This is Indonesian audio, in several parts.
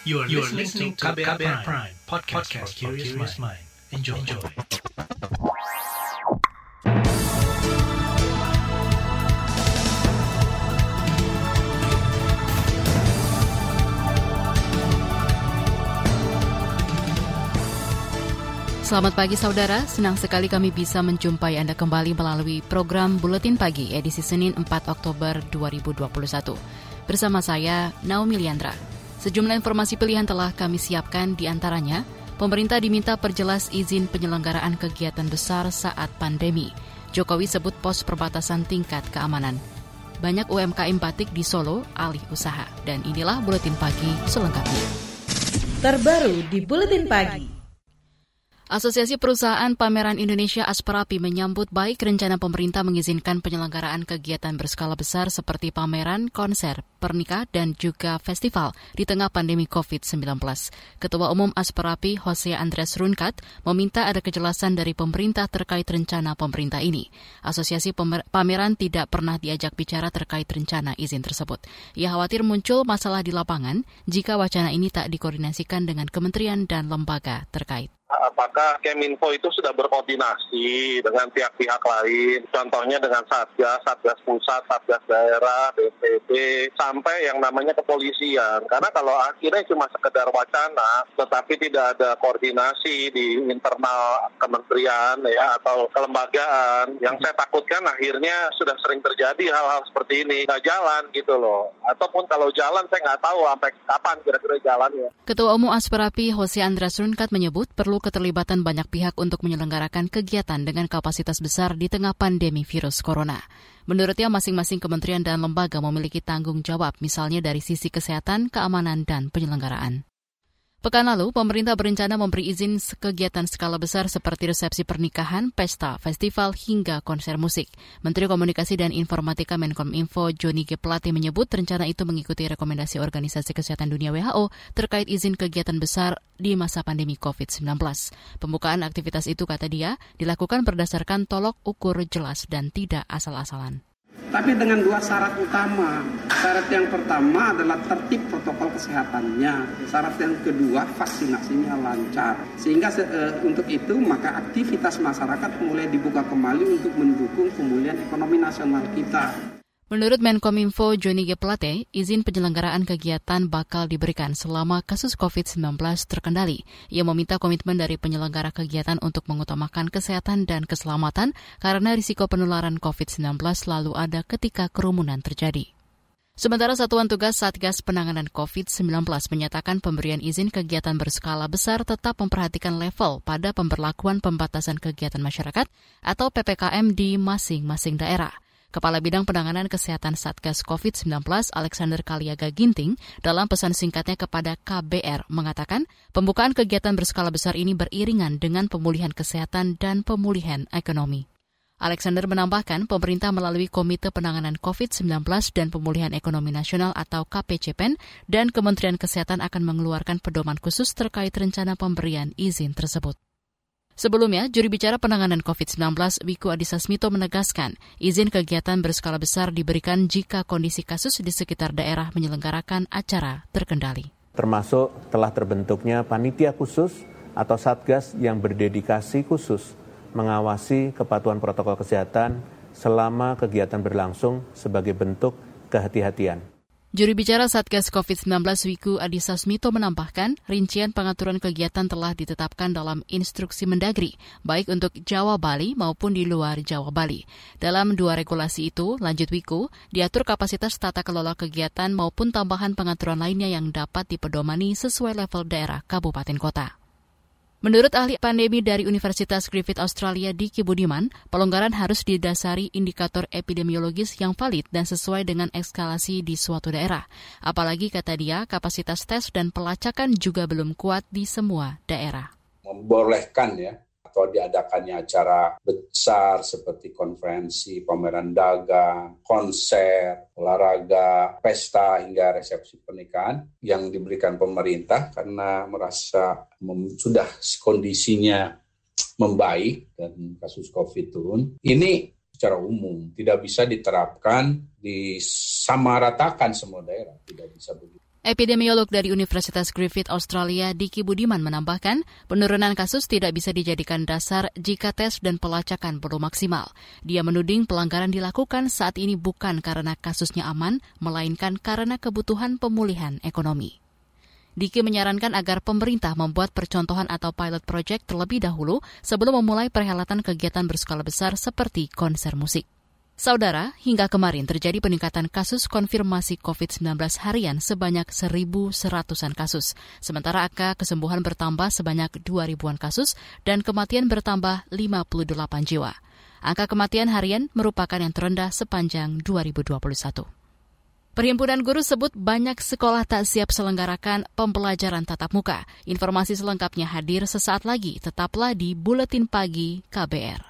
You are, you are listening to KBR, KBR Prime, Prime podcast, podcast for curious mind. Enjoy. Enjoy. Selamat pagi saudara, senang sekali kami bisa menjumpai Anda kembali melalui program Buletin Pagi edisi Senin 4 Oktober 2021. Bersama saya, Naomi Liandra. Sejumlah informasi pilihan telah kami siapkan di antaranya, pemerintah diminta perjelas izin penyelenggaraan kegiatan besar saat pandemi. Jokowi sebut pos perbatasan tingkat keamanan. Banyak UMKM batik di Solo alih usaha. Dan inilah Buletin Pagi selengkapnya. Terbaru di Buletin Pagi. Asosiasi Perusahaan Pameran Indonesia Asperapi menyambut baik rencana pemerintah mengizinkan penyelenggaraan kegiatan berskala besar seperti pameran, konser, pernikah, dan juga festival di tengah pandemi COVID-19. Ketua Umum Asperapi, Jose Andres Runkat, meminta ada kejelasan dari pemerintah terkait rencana pemerintah ini. Asosiasi Pameran tidak pernah diajak bicara terkait rencana izin tersebut. Ia khawatir muncul masalah di lapangan jika wacana ini tak dikoordinasikan dengan kementerian dan lembaga terkait apakah Keminfo itu sudah berkoordinasi dengan pihak-pihak lain, contohnya dengan Satgas, Satgas Pusat, Satgas Daerah, BPD, sampai yang namanya kepolisian. Karena kalau akhirnya cuma sekedar wacana, tetapi tidak ada koordinasi di internal kementerian ya atau kelembagaan, yang saya takutkan akhirnya sudah sering terjadi hal-hal seperti ini, nggak jalan gitu loh. Ataupun kalau jalan saya nggak tahu sampai kapan kira-kira jalannya. Ketua Umum Asperapi Jose Andras menyebut perlu keterlibatan banyak pihak untuk menyelenggarakan kegiatan dengan kapasitas besar di tengah pandemi virus corona. Menurutnya masing-masing kementerian dan lembaga memiliki tanggung jawab misalnya dari sisi kesehatan, keamanan, dan penyelenggaraan. Pekan lalu, pemerintah berencana memberi izin kegiatan skala besar seperti resepsi pernikahan, pesta, festival, hingga konser musik. Menteri Komunikasi dan Informatika Menkominfo Joni G. Plate menyebut rencana itu mengikuti rekomendasi Organisasi Kesehatan Dunia WHO terkait izin kegiatan besar di masa pandemi COVID-19. Pembukaan aktivitas itu, kata dia, dilakukan berdasarkan tolok ukur jelas dan tidak asal-asalan. Tapi dengan dua syarat utama. Syarat yang pertama adalah tertib protokol kesehatannya. Syarat yang kedua vaksinasinya lancar. Sehingga e, untuk itu maka aktivitas masyarakat mulai dibuka kembali untuk mendukung pemulihan ekonomi nasional kita. Menurut Menkominfo Joni G. Plate, izin penyelenggaraan kegiatan bakal diberikan selama kasus COVID-19 terkendali. Ia meminta komitmen dari penyelenggara kegiatan untuk mengutamakan kesehatan dan keselamatan karena risiko penularan COVID-19 selalu ada ketika kerumunan terjadi. Sementara Satuan Tugas Satgas Penanganan COVID-19 menyatakan pemberian izin kegiatan berskala besar tetap memperhatikan level pada pemberlakuan pembatasan kegiatan masyarakat atau PPKM di masing-masing daerah. Kepala Bidang Penanganan Kesehatan Satgas COVID-19 Alexander Kaliaga Ginting dalam pesan singkatnya kepada KBR mengatakan pembukaan kegiatan berskala besar ini beriringan dengan pemulihan kesehatan dan pemulihan ekonomi. Alexander menambahkan pemerintah melalui Komite Penanganan COVID-19 dan Pemulihan Ekonomi Nasional atau KPCPEN dan Kementerian Kesehatan akan mengeluarkan pedoman khusus terkait rencana pemberian izin tersebut. Sebelumnya, juri bicara penanganan COVID-19 Wiku Adhisa Smito menegaskan izin kegiatan berskala besar diberikan jika kondisi kasus di sekitar daerah menyelenggarakan acara terkendali. Termasuk telah terbentuknya panitia khusus atau satgas yang berdedikasi khusus mengawasi kepatuhan protokol kesehatan selama kegiatan berlangsung sebagai bentuk kehati-hatian. Juri bicara Satgas COVID-19 Wiku Adhisa Smito menambahkan, rincian pengaturan kegiatan telah ditetapkan dalam instruksi Mendagri, baik untuk Jawa Bali maupun di luar Jawa Bali. Dalam dua regulasi itu, lanjut Wiku, diatur kapasitas tata kelola kegiatan maupun tambahan pengaturan lainnya yang dapat dipedomani sesuai level daerah kabupaten kota. Menurut ahli pandemi dari Universitas Griffith Australia Diki Budiman, pelonggaran harus didasari indikator epidemiologis yang valid dan sesuai dengan eskalasi di suatu daerah. Apalagi kata dia, kapasitas tes dan pelacakan juga belum kuat di semua daerah. Membolehkan ya atau diadakannya acara besar seperti konferensi, pameran dagang, konser, olahraga, pesta hingga resepsi pernikahan yang diberikan pemerintah karena merasa sudah kondisinya membaik dan kasus COVID turun. Ini secara umum tidak bisa diterapkan disamaratakan semua daerah, tidak bisa begitu. Epidemiolog dari Universitas Griffith Australia, Diki Budiman menambahkan, penurunan kasus tidak bisa dijadikan dasar jika tes dan pelacakan belum maksimal. Dia menuding pelanggaran dilakukan saat ini bukan karena kasusnya aman, melainkan karena kebutuhan pemulihan ekonomi. Diki menyarankan agar pemerintah membuat percontohan atau pilot project terlebih dahulu sebelum memulai perhelatan kegiatan berskala besar seperti konser musik. Saudara, hingga kemarin terjadi peningkatan kasus konfirmasi COVID-19 harian sebanyak 1.100-an kasus. Sementara angka kesembuhan bertambah sebanyak 2.000-an kasus dan kematian bertambah 58 jiwa. Angka kematian harian merupakan yang terendah sepanjang 2021. Perhimpunan Guru sebut banyak sekolah tak siap selenggarakan pembelajaran tatap muka. Informasi selengkapnya hadir sesaat lagi, tetaplah di Buletin Pagi KBR.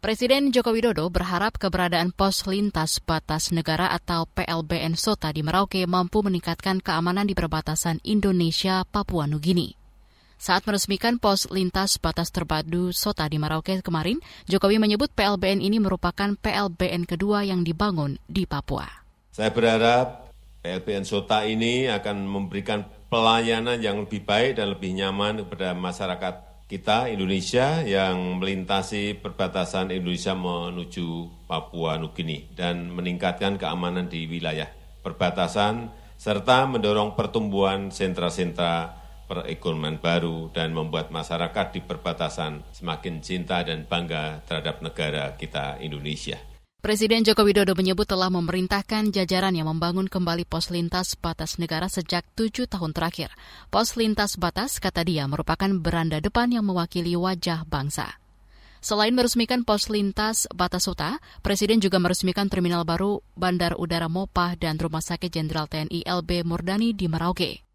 Presiden Joko Widodo berharap keberadaan pos lintas batas negara atau PLBN SOTA di Merauke mampu meningkatkan keamanan di perbatasan Indonesia-Papua Nugini. Saat meresmikan pos lintas batas terpadu SOTA di Merauke kemarin, Jokowi menyebut PLBN ini merupakan PLBN kedua yang dibangun di Papua. Saya berharap PLBN SOTA ini akan memberikan pelayanan yang lebih baik dan lebih nyaman kepada masyarakat kita Indonesia yang melintasi perbatasan Indonesia menuju Papua Nugini dan meningkatkan keamanan di wilayah perbatasan serta mendorong pertumbuhan sentra-sentra perekonomian baru dan membuat masyarakat di perbatasan semakin cinta dan bangga terhadap negara kita Indonesia. Presiden Joko Widodo menyebut telah memerintahkan jajaran yang membangun kembali pos lintas batas negara sejak tujuh tahun terakhir. Pos lintas batas, kata dia, merupakan beranda depan yang mewakili wajah bangsa. Selain meresmikan pos lintas batas Suta, Presiden juga meresmikan terminal baru Bandar Udara Mopah dan Rumah Sakit Jenderal TNI LB Murdani di Merauke.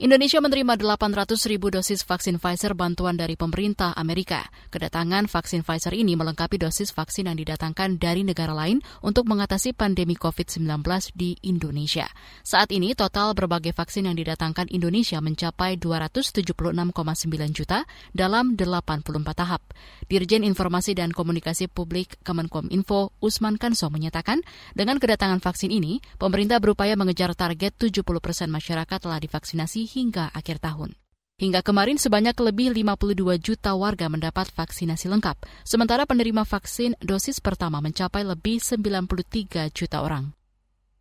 Indonesia menerima 800 ribu dosis vaksin Pfizer bantuan dari pemerintah Amerika. Kedatangan vaksin Pfizer ini melengkapi dosis vaksin yang didatangkan dari negara lain untuk mengatasi pandemi COVID-19 di Indonesia. Saat ini total berbagai vaksin yang didatangkan Indonesia mencapai 276,9 juta dalam 84 tahap. Dirjen Informasi dan Komunikasi Publik Kemenkominfo Usman Kanso menyatakan, dengan kedatangan vaksin ini, pemerintah berupaya mengejar target 70 persen masyarakat telah divaksinasi hingga akhir tahun. Hingga kemarin sebanyak lebih 52 juta warga mendapat vaksinasi lengkap, sementara penerima vaksin dosis pertama mencapai lebih 93 juta orang.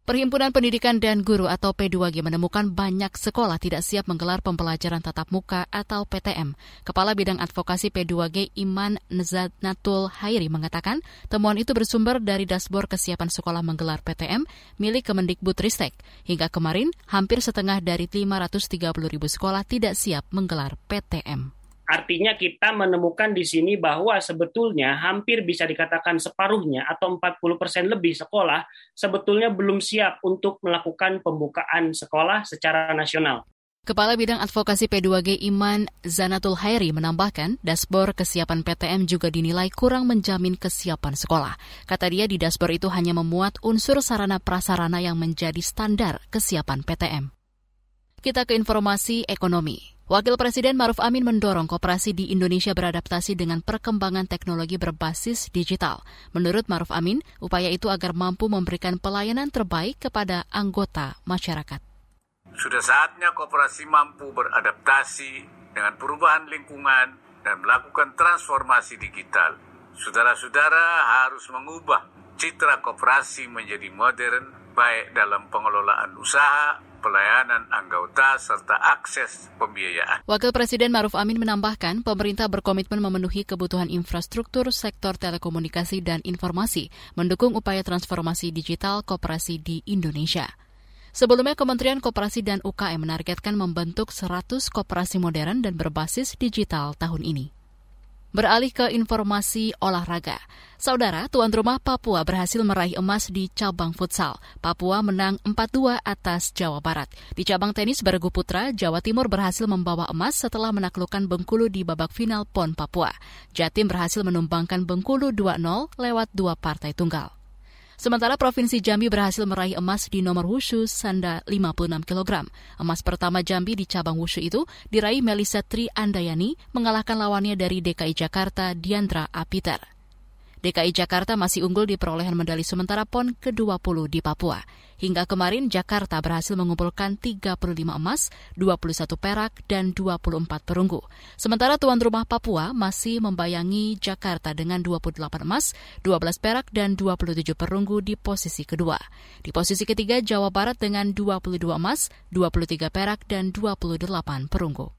Perhimpunan Pendidikan dan Guru atau P2G menemukan banyak sekolah tidak siap menggelar pembelajaran tatap muka atau PTM. Kepala Bidang Advokasi P2G Iman Nezanatul Hairi mengatakan temuan itu bersumber dari dashboard kesiapan sekolah menggelar PTM milik Kemendikbudristek. Hingga kemarin, hampir setengah dari 530 ribu sekolah tidak siap menggelar PTM. Artinya kita menemukan di sini bahwa sebetulnya hampir bisa dikatakan separuhnya atau 40% persen lebih sekolah sebetulnya belum siap untuk melakukan pembukaan sekolah secara nasional. Kepala Bidang Advokasi P2G Iman Zanatul Hairi menambahkan, dashboard kesiapan PTM juga dinilai kurang menjamin kesiapan sekolah. Kata dia di dashboard itu hanya memuat unsur sarana prasarana yang menjadi standar kesiapan PTM. Kita ke informasi ekonomi. Wakil Presiden Maruf Amin mendorong kooperasi di Indonesia beradaptasi dengan perkembangan teknologi berbasis digital. Menurut Maruf Amin, upaya itu agar mampu memberikan pelayanan terbaik kepada anggota masyarakat. Sudah saatnya kooperasi mampu beradaptasi dengan perubahan lingkungan dan melakukan transformasi digital. Saudara-saudara harus mengubah citra kooperasi menjadi modern baik dalam pengelolaan usaha, pelayanan anggota, serta akses pembiayaan. Wakil Presiden Maruf Amin menambahkan, pemerintah berkomitmen memenuhi kebutuhan infrastruktur sektor telekomunikasi dan informasi, mendukung upaya transformasi digital kooperasi di Indonesia. Sebelumnya, Kementerian Kooperasi dan UKM menargetkan membentuk 100 kooperasi modern dan berbasis digital tahun ini. Beralih ke informasi olahraga. Saudara, tuan rumah Papua berhasil meraih emas di cabang futsal. Papua menang 4-2 atas Jawa Barat. Di cabang tenis bergu putra, Jawa Timur berhasil membawa emas setelah menaklukkan Bengkulu di babak final PON Papua. Jatim berhasil menumbangkan Bengkulu 2-0 lewat dua partai tunggal. Sementara Provinsi Jambi berhasil meraih emas di nomor wushu sanda 56 kg. Emas pertama Jambi di cabang wushu itu diraih Melisa Tri Andayani mengalahkan lawannya dari DKI Jakarta Diandra Apiter. DKI Jakarta masih unggul di perolehan medali sementara PON ke-20 di Papua. Hingga kemarin Jakarta berhasil mengumpulkan 35 emas, 21 perak, dan 24 perunggu. Sementara tuan rumah Papua masih membayangi Jakarta dengan 28 emas, 12 perak, dan 27 perunggu di posisi kedua. Di posisi ketiga Jawa Barat dengan 22 emas, 23 perak, dan 28 perunggu.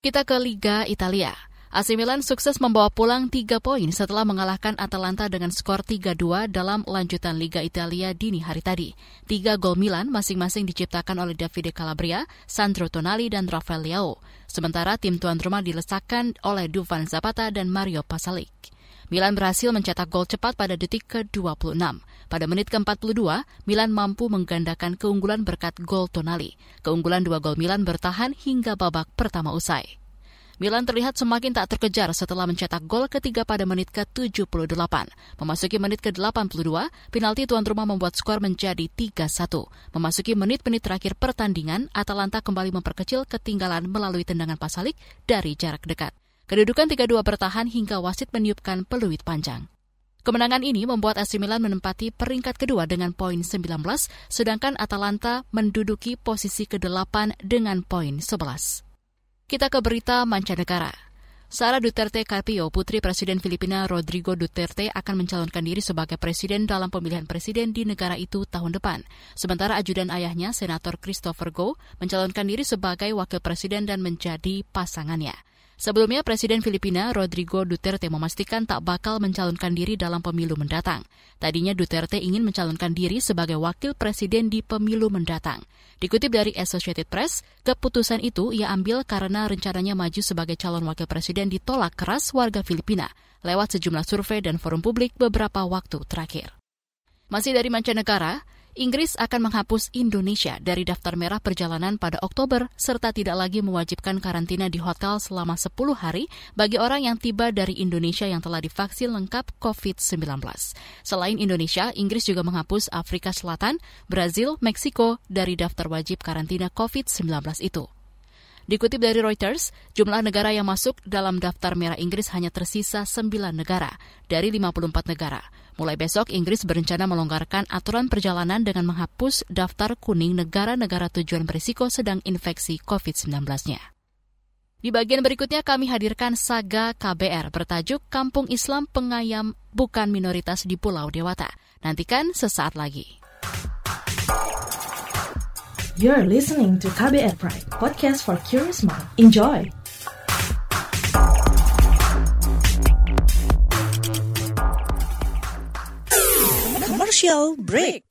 Kita ke Liga Italia. AC Milan sukses membawa pulang tiga poin setelah mengalahkan Atalanta dengan skor 3-2 dalam lanjutan Liga Italia dini hari tadi. Tiga gol Milan masing-masing diciptakan oleh Davide Calabria, Sandro Tonali, dan Rafael Leao. Sementara tim tuan rumah dilesakan oleh Dufan Zapata dan Mario Pasalic. Milan berhasil mencetak gol cepat pada detik ke-26. Pada menit ke-42, Milan mampu menggandakan keunggulan berkat gol Tonali. Keunggulan dua gol Milan bertahan hingga babak pertama usai. Milan terlihat semakin tak terkejar setelah mencetak gol ketiga pada menit ke-78. Memasuki menit ke-82, penalti tuan rumah membuat skor menjadi 3-1. Memasuki menit-menit terakhir pertandingan, Atalanta kembali memperkecil ketinggalan melalui tendangan pasalik dari jarak dekat. Kedudukan 3-2 bertahan hingga wasit meniupkan peluit panjang. Kemenangan ini membuat AC Milan menempati peringkat kedua dengan poin 19, sedangkan Atalanta menduduki posisi ke-8 dengan poin 11. Kita ke berita mancanegara. Sara Duterte Carpio, putri Presiden Filipina Rodrigo Duterte akan mencalonkan diri sebagai presiden dalam pemilihan presiden di negara itu tahun depan. Sementara ajudan ayahnya, Senator Christopher Go, mencalonkan diri sebagai wakil presiden dan menjadi pasangannya. Sebelumnya, Presiden Filipina Rodrigo Duterte memastikan tak bakal mencalonkan diri dalam pemilu mendatang. Tadinya Duterte ingin mencalonkan diri sebagai wakil presiden di pemilu mendatang. Dikutip dari Associated Press, keputusan itu ia ambil karena rencananya maju sebagai calon wakil presiden ditolak keras warga Filipina lewat sejumlah survei dan forum publik beberapa waktu terakhir. Masih dari mancanegara, Inggris akan menghapus Indonesia dari daftar merah perjalanan pada Oktober serta tidak lagi mewajibkan karantina di hotel selama 10 hari bagi orang yang tiba dari Indonesia yang telah divaksin lengkap COVID-19. Selain Indonesia, Inggris juga menghapus Afrika Selatan, Brazil, Meksiko dari daftar wajib karantina COVID-19 itu. Dikutip dari Reuters, jumlah negara yang masuk dalam daftar merah Inggris hanya tersisa 9 negara dari 54 negara. Mulai besok, Inggris berencana melonggarkan aturan perjalanan dengan menghapus daftar kuning negara-negara tujuan berisiko sedang infeksi COVID-19-nya. Di bagian berikutnya kami hadirkan saga KBR bertajuk Kampung Islam Pengayam Bukan Minoritas di Pulau Dewata. Nantikan sesaat lagi. You're listening to KBR Pride, podcast for curious mind. Enjoy! Commercial break.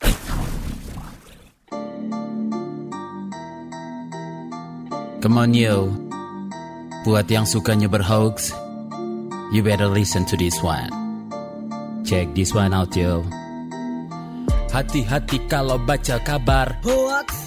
Come on yo, buat yang sukanya berhoax, you better listen to this one. Check this one out yo. Hati-hati kalau baca kabar Hoax.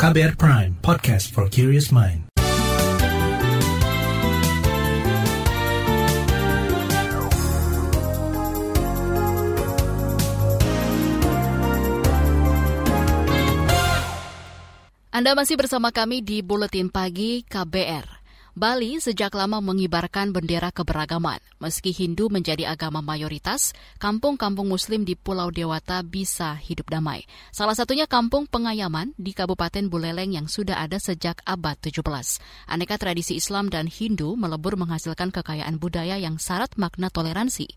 KBR Prime, podcast for curious mind. Anda masih bersama kami di Buletin Pagi KBR. Bali sejak lama mengibarkan bendera keberagaman. Meski Hindu menjadi agama mayoritas, kampung-kampung Muslim di Pulau Dewata bisa hidup damai. Salah satunya Kampung Pengayaman di Kabupaten Buleleng yang sudah ada sejak abad 17. Aneka tradisi Islam dan Hindu melebur menghasilkan kekayaan budaya yang syarat makna toleransi.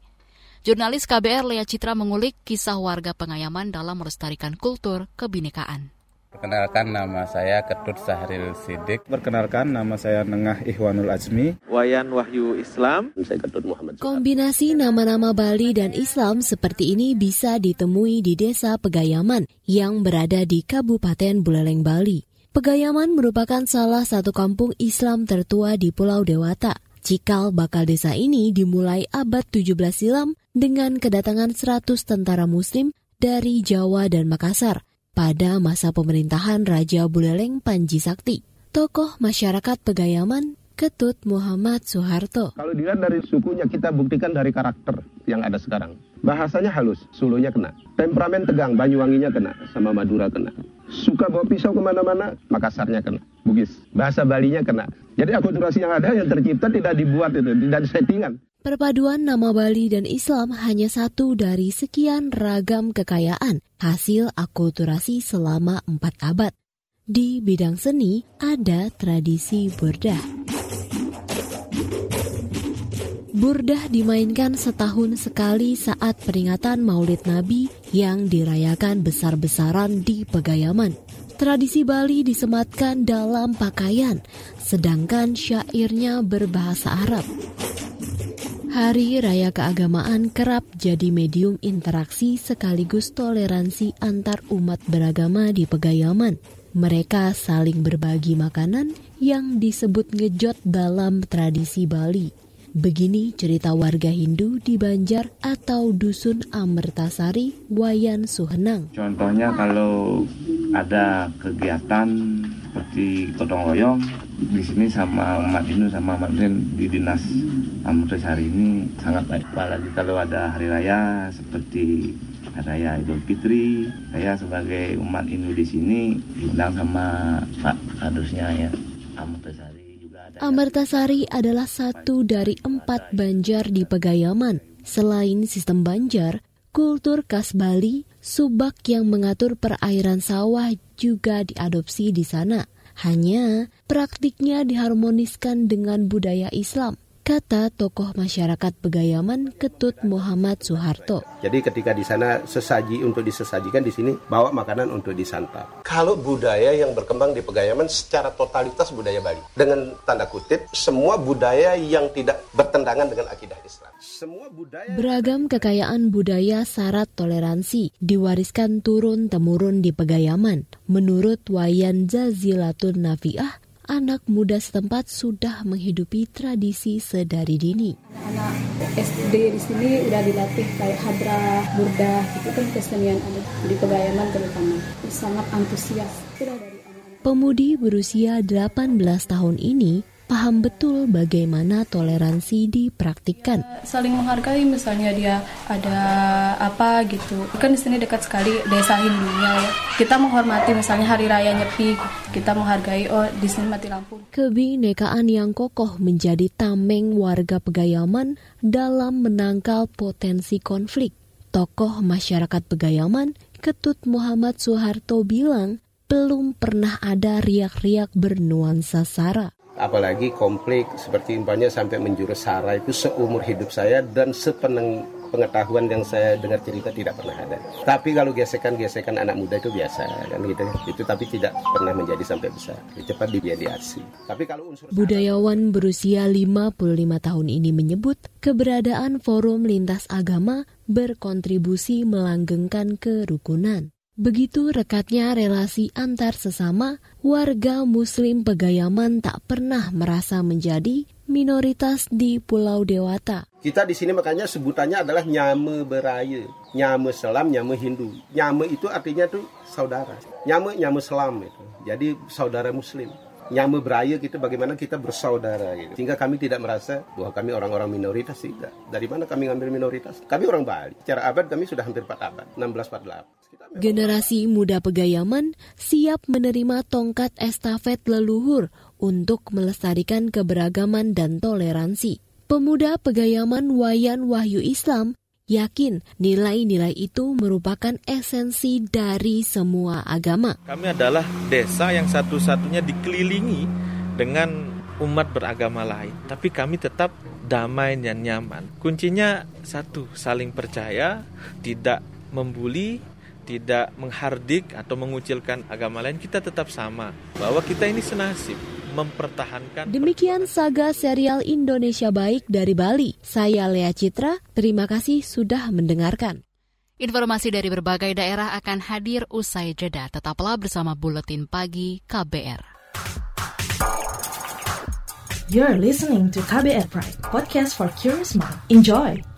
Jurnalis KBR Lea Citra mengulik kisah warga Pengayaman dalam melestarikan kultur kebinekaan. Perkenalkan nama saya Ketut Sahril Sidik. Perkenalkan nama saya Nengah Ikhwanul Azmi. Wayan Wahyu Islam. Saya Ketut Muhammad. Kombinasi nama-nama Bali dan Islam seperti ini bisa ditemui di Desa Pegayaman yang berada di Kabupaten Buleleng, Bali. Pegayaman merupakan salah satu kampung Islam tertua di Pulau Dewata. Cikal bakal desa ini dimulai abad 17 silam dengan kedatangan 100 tentara muslim dari Jawa dan Makassar pada masa pemerintahan Raja Buleleng Panji Sakti. Tokoh masyarakat Pegayaman Ketut Muhammad Soeharto. Kalau dilihat dari sukunya kita buktikan dari karakter yang ada sekarang. Bahasanya halus, Sulunya kena. Temperamen tegang, Banyuwanginya kena, sama Madura kena. Suka bawa pisau ke mana-mana, Makassarnya kena. Bugis, bahasa Balinya kena. Jadi akulturasi yang ada yang tercipta tidak dibuat itu, tidak settingan. Perpaduan nama Bali dan Islam hanya satu dari sekian ragam kekayaan hasil akulturasi selama empat abad. Di bidang seni ada tradisi burdah. Burdah dimainkan setahun sekali saat peringatan Maulid Nabi yang dirayakan besar-besaran di Pegayaman. Tradisi Bali disematkan dalam pakaian, sedangkan syairnya berbahasa Arab. Hari Raya Keagamaan kerap jadi medium interaksi sekaligus toleransi antar umat beragama di Pegayaman. Mereka saling berbagi makanan yang disebut ngejot dalam tradisi Bali. Begini cerita warga Hindu di Banjar atau Dusun Amertasari, Wayan Suhenang. Contohnya kalau ada kegiatan seperti gotong royong di sini sama umat Hindu sama umat di dinas Amertasari ini sangat baik. Apalagi kalau ada hari raya seperti raya Idul Fitri, saya sebagai umat Hindu di sini diundang sama Pak Kadusnya ya Amertasari. Amertasari adalah satu dari empat banjar di Pegayaman. Selain sistem banjar, kultur khas Bali, subak yang mengatur perairan sawah juga diadopsi di sana. Hanya praktiknya diharmoniskan dengan budaya Islam kata tokoh masyarakat Pegayaman Ketut Muhammad Soeharto. Jadi ketika di sana sesaji untuk disesajikan di sini bawa makanan untuk disantap. Kalau budaya yang berkembang di Pegayaman secara totalitas budaya Bali dengan tanda kutip semua budaya yang tidak bertentangan dengan akidah Islam. Semua budaya Beragam kekayaan budaya syarat toleransi diwariskan turun temurun di Pegayaman. Menurut Wayan Zazilatun Nafiah, anak muda setempat sudah menghidupi tradisi sedari dini. Anak SD di sini udah dilatih kayak hadrah, burdah, itu kan kesenian ada di Pegayaman terutama. Sangat antusias. Pemudi berusia 18 tahun ini paham betul bagaimana toleransi dipraktikkan. Saling menghargai misalnya dia ada apa gitu. Kan di sini dekat sekali desa Hindunya ya. Kita menghormati misalnya hari raya Nyepi, kita menghargai oh di sini mati lampu. Kebinekaan yang kokoh menjadi tameng warga Pegayaman dalam menangkal potensi konflik. Tokoh masyarakat Pegayaman, Ketut Muhammad Soeharto bilang, belum pernah ada riak-riak bernuansa sara apalagi konflik seperti umpamanya sampai menjurus sara itu seumur hidup saya dan sepeneng pengetahuan yang saya dengar cerita tidak pernah ada. Tapi kalau gesekan-gesekan anak muda itu biasa kan gitu. Itu tapi tidak pernah menjadi sampai besar. Cepat dimediasi. Tapi kalau unsur Budayawan berusia 55 tahun ini menyebut keberadaan forum lintas agama berkontribusi melanggengkan kerukunan. Begitu rekatnya relasi antar sesama, warga Muslim Pegayaman tak pernah merasa menjadi minoritas di Pulau Dewata. Kita di sini makanya sebutannya adalah nyame beraya, nyame selam, nyame Hindu. Nyame itu artinya tuh saudara. Nyame nyame selam itu. Jadi saudara Muslim. Nyamu beraya gitu bagaimana kita bersaudara gitu. Sehingga kami tidak merasa bahwa kami orang-orang minoritas tidak. Dari mana kami ngambil minoritas? Kami orang Bali. Secara abad kami sudah hampir 4 abad, 1648. Generasi muda Pegayaman siap menerima tongkat estafet leluhur untuk melestarikan keberagaman dan toleransi. Pemuda Pegayaman Wayan Wahyu Islam yakin nilai-nilai itu merupakan esensi dari semua agama. Kami adalah desa yang satu-satunya dikelilingi dengan umat beragama lain, tapi kami tetap damai dan nyaman. Kuncinya satu, saling percaya, tidak membuli, tidak menghardik atau mengucilkan agama lain, kita tetap sama. Bahwa kita ini senasib mempertahankan. Demikian saga serial Indonesia Baik dari Bali. Saya Lea Citra, terima kasih sudah mendengarkan. Informasi dari berbagai daerah akan hadir usai jeda. Tetaplah bersama Buletin Pagi KBR. You're listening to KBR Pride, podcast for curious mind. Enjoy!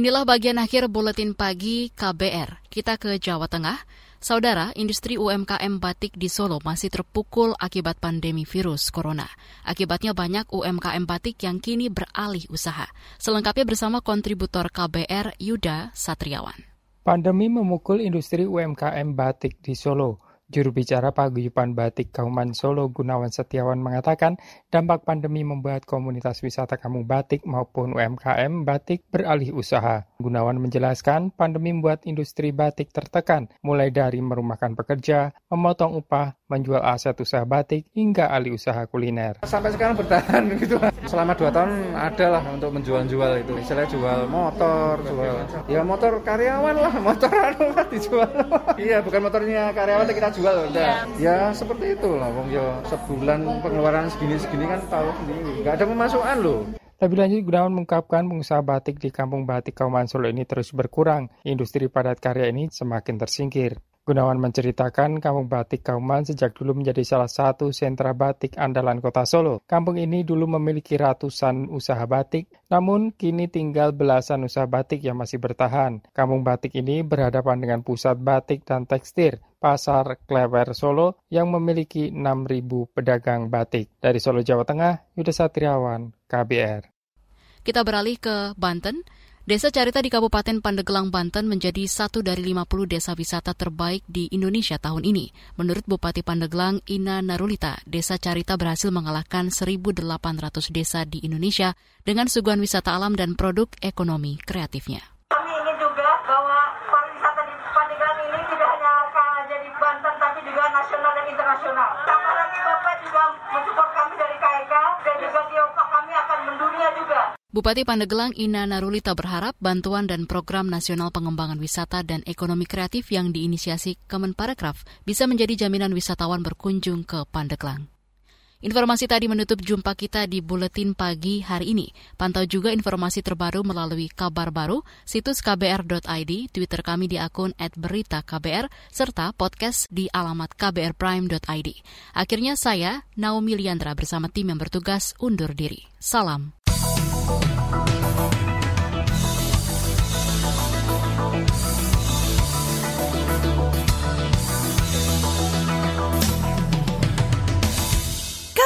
Inilah bagian akhir buletin pagi KBR. Kita ke Jawa Tengah. Saudara, industri UMKM batik di Solo masih terpukul akibat pandemi virus corona. Akibatnya banyak UMKM batik yang kini beralih usaha. Selengkapnya bersama kontributor KBR Yuda Satriawan. Pandemi memukul industri UMKM batik di Solo. Juru bicara Paguyuban Batik Kauman Solo Gunawan Setiawan mengatakan dampak pandemi membuat komunitas wisata kampung batik maupun UMKM batik beralih usaha. Gunawan menjelaskan pandemi membuat industri batik tertekan mulai dari merumahkan pekerja, memotong upah, menjual aset usaha batik hingga alih usaha kuliner. Sampai sekarang bertahan gitu. Selama dua tahun ada lah untuk menjual-jual itu. Misalnya jual motor, jual ya motor karyawan lah, motor anu lah dijual. iya, bukan motornya karyawan kita jual udah. Ya seperti itu lah, wong yo sebulan pengeluaran segini-segini kan tahu sendiri. Gak ada pemasukan loh. Lebih lanjut, Gunawan mengungkapkan pengusaha batik di kampung batik Kauman Solo ini terus berkurang. Industri padat karya ini semakin tersingkir. Gunawan menceritakan kampung batik Kauman sejak dulu menjadi salah satu sentra batik andalan kota Solo. Kampung ini dulu memiliki ratusan usaha batik, namun kini tinggal belasan usaha batik yang masih bertahan. Kampung batik ini berhadapan dengan pusat batik dan tekstil, Pasar Klewer Solo yang memiliki 6.000 pedagang batik. Dari Solo, Jawa Tengah, Yuda Satriawan, KBR. Kita beralih ke Banten. Desa Carita di Kabupaten Pandeglang, Banten menjadi satu dari 50 desa wisata terbaik di Indonesia tahun ini. Menurut Bupati Pandeglang, Ina Narulita, Desa Carita berhasil mengalahkan 1.800 desa di Indonesia dengan suguhan wisata alam dan produk ekonomi kreatifnya. Kami ingin juga bahwa pariwisata di Pandeglang ini tidak hanya aja di Banten, tapi juga nasional dan internasional. Tambah lagi Bapak juga mensupport kami dari KEK dan juga Geopark kami akan mendunia juga. Bupati Pandeglang Ina Narulita berharap bantuan dan program nasional pengembangan wisata dan ekonomi kreatif yang diinisiasi Kemenparekraf bisa menjadi jaminan wisatawan berkunjung ke Pandeglang. Informasi tadi menutup jumpa kita di Buletin Pagi hari ini. Pantau juga informasi terbaru melalui kabar baru, situs kbr.id, Twitter kami di akun @beritaKBR, serta podcast di alamat kbrprime.id. Akhirnya saya, Naomi Liandra bersama tim yang bertugas undur diri. Salam.